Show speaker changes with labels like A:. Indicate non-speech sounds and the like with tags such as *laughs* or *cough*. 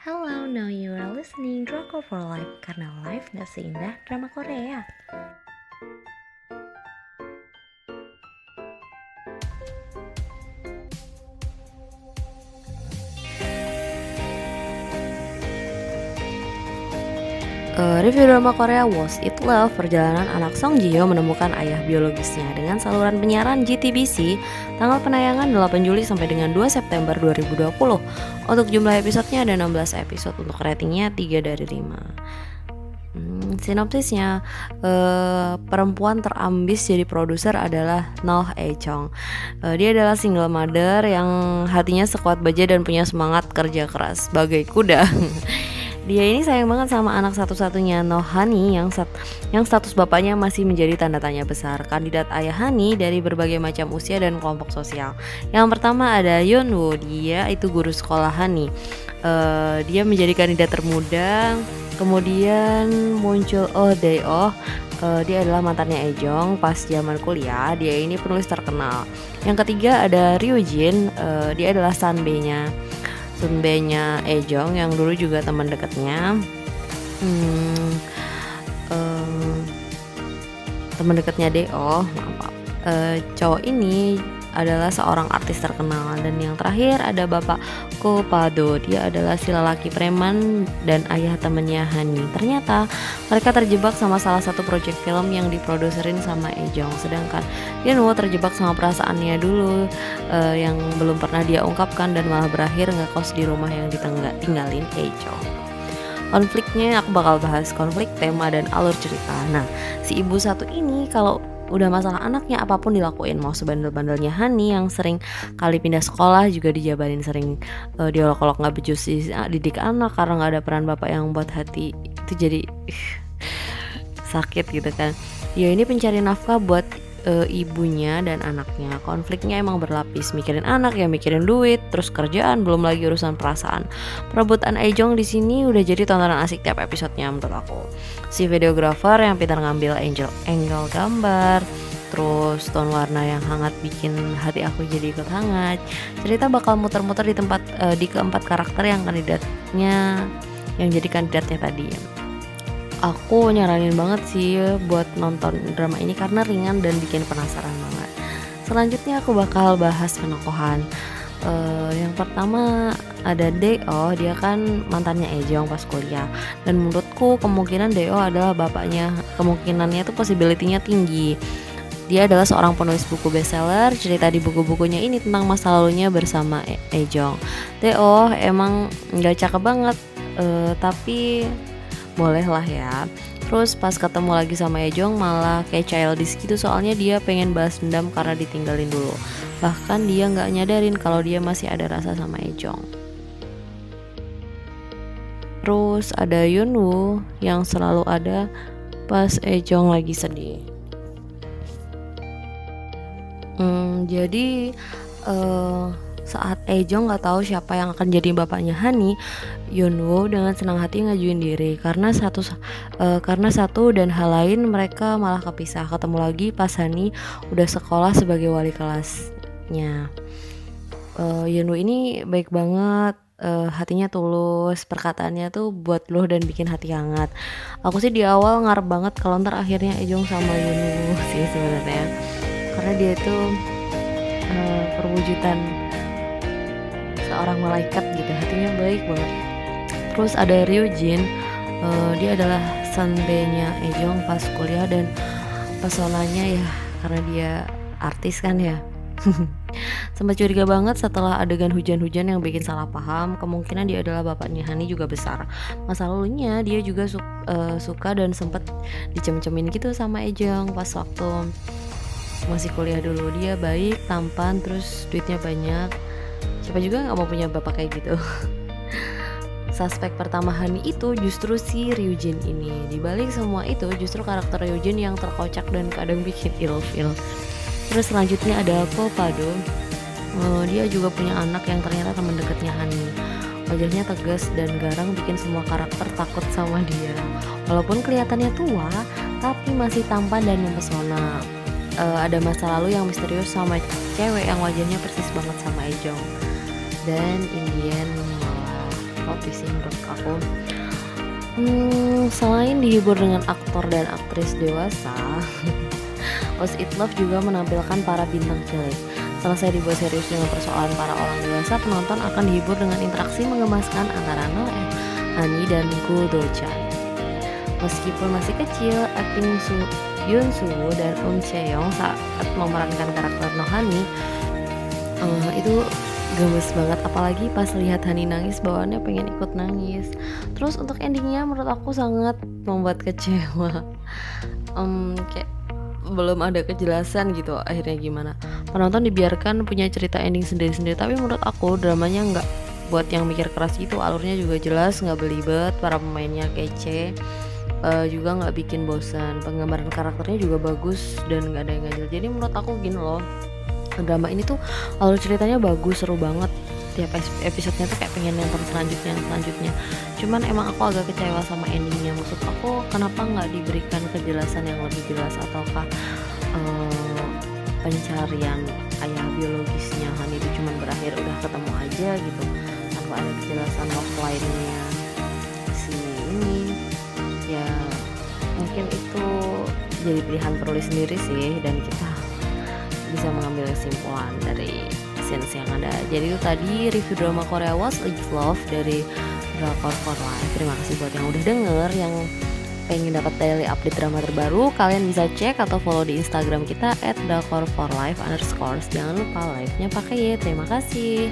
A: Hello, now you are listening Drama for Life karena life gak seindah drama Korea. Uh, review drama Korea Was It Love perjalanan anak Song Ji Hyo menemukan ayah biologisnya dengan saluran penyiaran GTBC tanggal penayangan 8 Juli sampai dengan 2 September 2020 untuk jumlah episodenya ada 16 episode untuk ratingnya 3 dari 5 hmm, sinopsisnya uh, perempuan terambis jadi produser adalah Noh E Chong uh, dia adalah single mother yang hatinya sekuat baja dan punya semangat kerja keras bagai kuda *laughs* Dia ini sayang banget sama anak satu-satunya Nohani yang sat yang status bapaknya masih menjadi tanda tanya besar. Kandidat ayah Hani dari berbagai macam usia dan kelompok sosial. Yang pertama ada Yonwoo, dia itu guru sekolah Hani. Uh, dia menjadi kandidat termuda. Kemudian muncul Oh Dae Oh, uh, dia adalah mantannya Ejong pas zaman kuliah. Dia ini penulis terkenal. Yang ketiga ada Ryujin, uh, dia adalah sanbe-nya. Sunbe-nya Ejong yang dulu juga teman dekatnya. Hmm, um, teman dekatnya Deo maaf uh, cowok ini adalah seorang artis terkenal. Dan yang terakhir ada Bapak Kopado. Dia adalah si lelaki preman dan ayah temannya Hani. Ternyata mereka terjebak sama salah satu proyek film yang diproduserin sama Ejong. Sedangkan Yeonwoo terjebak sama perasaannya dulu uh, yang belum pernah dia ungkapkan dan malah berakhir ngekos di rumah yang ditinggalin Ejong. Konfliknya aku bakal bahas konflik tema dan alur cerita. Nah si ibu satu ini kalau udah masalah anaknya apa pun dilakuin. Mau sebandel-bandelnya Hani yang sering kali pindah sekolah juga dijabarin sering uh, diolok-olok nggak becus didik anak karena nggak ada peran bapak yang buat hati. Itu jadi sakit gitu kan. Ya ini pencari nafkah buat uh, ibunya dan anaknya. Konfliknya emang berlapis, mikirin anak ya, mikirin duit, terus kerjaan, belum lagi urusan perasaan. Perebutan Ejong di sini udah jadi tontonan asik tiap episodenya menurut aku. Si videografer yang pintar ngambil angel angle gambar, terus tone warna yang hangat bikin hati aku jadi ikut hangat. Cerita bakal muter-muter di tempat uh, di keempat karakter yang kandidatnya yang jadi kandidatnya tadi aku nyaranin banget sih buat nonton drama ini karena ringan dan bikin penasaran banget. Selanjutnya aku bakal bahas penokohan. Uh, yang pertama ada Deo, dia kan mantannya Ejong pas kuliah dan menurutku kemungkinan Deo adalah bapaknya. Kemungkinannya tuh possibility-nya tinggi. Dia adalah seorang penulis buku bestseller. Cerita di buku-bukunya ini tentang masa lalunya bersama e Ejong. Deo emang nggak cakep banget, uh, tapi boleh lah ya Terus pas ketemu lagi sama Ejong malah kayak childish gitu soalnya dia pengen balas dendam karena ditinggalin dulu. Bahkan dia nggak nyadarin kalau dia masih ada rasa sama Ejong. Terus ada Yunwoo yang selalu ada pas Ejong lagi sedih. Hmm, jadi uh, saat Ejong nggak tahu siapa yang akan jadi bapaknya Hani, Yunwoo dengan senang hati ngajuin diri. Karena satu uh, karena satu dan hal lain mereka malah kepisah. Ketemu lagi pas Hani udah sekolah sebagai wali kelasnya. Uh, Yunwoo ini baik banget uh, hatinya tulus perkataannya tuh buat lo dan bikin hati hangat. Aku sih di awal ngarep banget kalau ntar akhirnya Ejong sama Yunwoo *laughs* sih sebenarnya. Karena dia tuh uh, perwujudan seorang malaikat gitu hatinya baik banget. Terus ada Ryujin uh, dia adalah sanbenya Ejong pas kuliah dan pesonanya ya karena dia artis kan ya. *laughs* Sempat curiga banget setelah adegan hujan-hujan yang bikin salah paham kemungkinan dia adalah bapaknya Hani juga besar. Masa lalunya dia juga su uh, suka dan sempat dicem-cemin gitu sama Ejong pas waktu masih kuliah dulu. Dia baik tampan terus duitnya banyak siapa juga nggak mau punya bapak kayak gitu? *laughs* Suspek pertama Hani itu justru si Ryujin ini. Dibalik semua itu justru karakter Ryujin yang terkocak dan kadang bikin ilfil. Terus selanjutnya ada Kopado. Uh, dia juga punya anak yang ternyata teman dekatnya Hani wajahnya tegas dan garang bikin semua karakter takut sama dia. Walaupun kelihatannya tua tapi masih tampan dan mempesona. Uh, ada masa lalu yang misterius sama cewek yang wajahnya persis banget sama Ejong dan Indian out sih menurut aku hmm, selain dihibur dengan aktor dan aktris dewasa *laughs* Was It Love juga menampilkan para bintang cilik Selesai dibuat serius dengan persoalan para orang dewasa, penonton akan dihibur dengan interaksi mengemaskan antara Noe, Hani, dan Gu Do-chan. Meskipun masih kecil, acting Su Yun Soo dan Um Chae-young saat memerankan karakter Nohani uh, itu gemes banget apalagi pas lihat Hani nangis bawaannya pengen ikut nangis. Terus untuk endingnya menurut aku sangat membuat kecewa. *laughs* Um, kayak belum ada kejelasan gitu akhirnya gimana. Penonton dibiarkan punya cerita ending sendiri-sendiri tapi menurut aku dramanya nggak buat yang mikir keras itu alurnya juga jelas nggak belibet para pemainnya kece uh, juga nggak bikin bosan. Penggambaran karakternya juga bagus dan nggak ada yang ganjil. Jadi menurut aku gini loh drama ini tuh alur ceritanya bagus seru banget. Tiap episodenya tuh kayak pengen nonton selanjutnya selanjutnya. Cuman emang aku agak kecewa sama endingnya. Maksud aku kenapa nggak diberikan kejelasan yang lebih jelas? Ataukah uh, pencarian ayah biologisnya Hani itu cuman berakhir udah ketemu aja gitu. Tanpa ada kejelasan love line-nya si ini. Ya mungkin itu jadi pilihan penulis sendiri sih dan kita bisa mengambil kesimpulan dari scenes yang ada. Jadi itu tadi review drama Korea Was League Love dari Drakor for Life. Terima kasih buat yang udah denger yang pengen dapat daily update drama terbaru kalian bisa cek atau follow di instagram kita at for life underscore. Jangan lupa live nya pakai ya. Terima kasih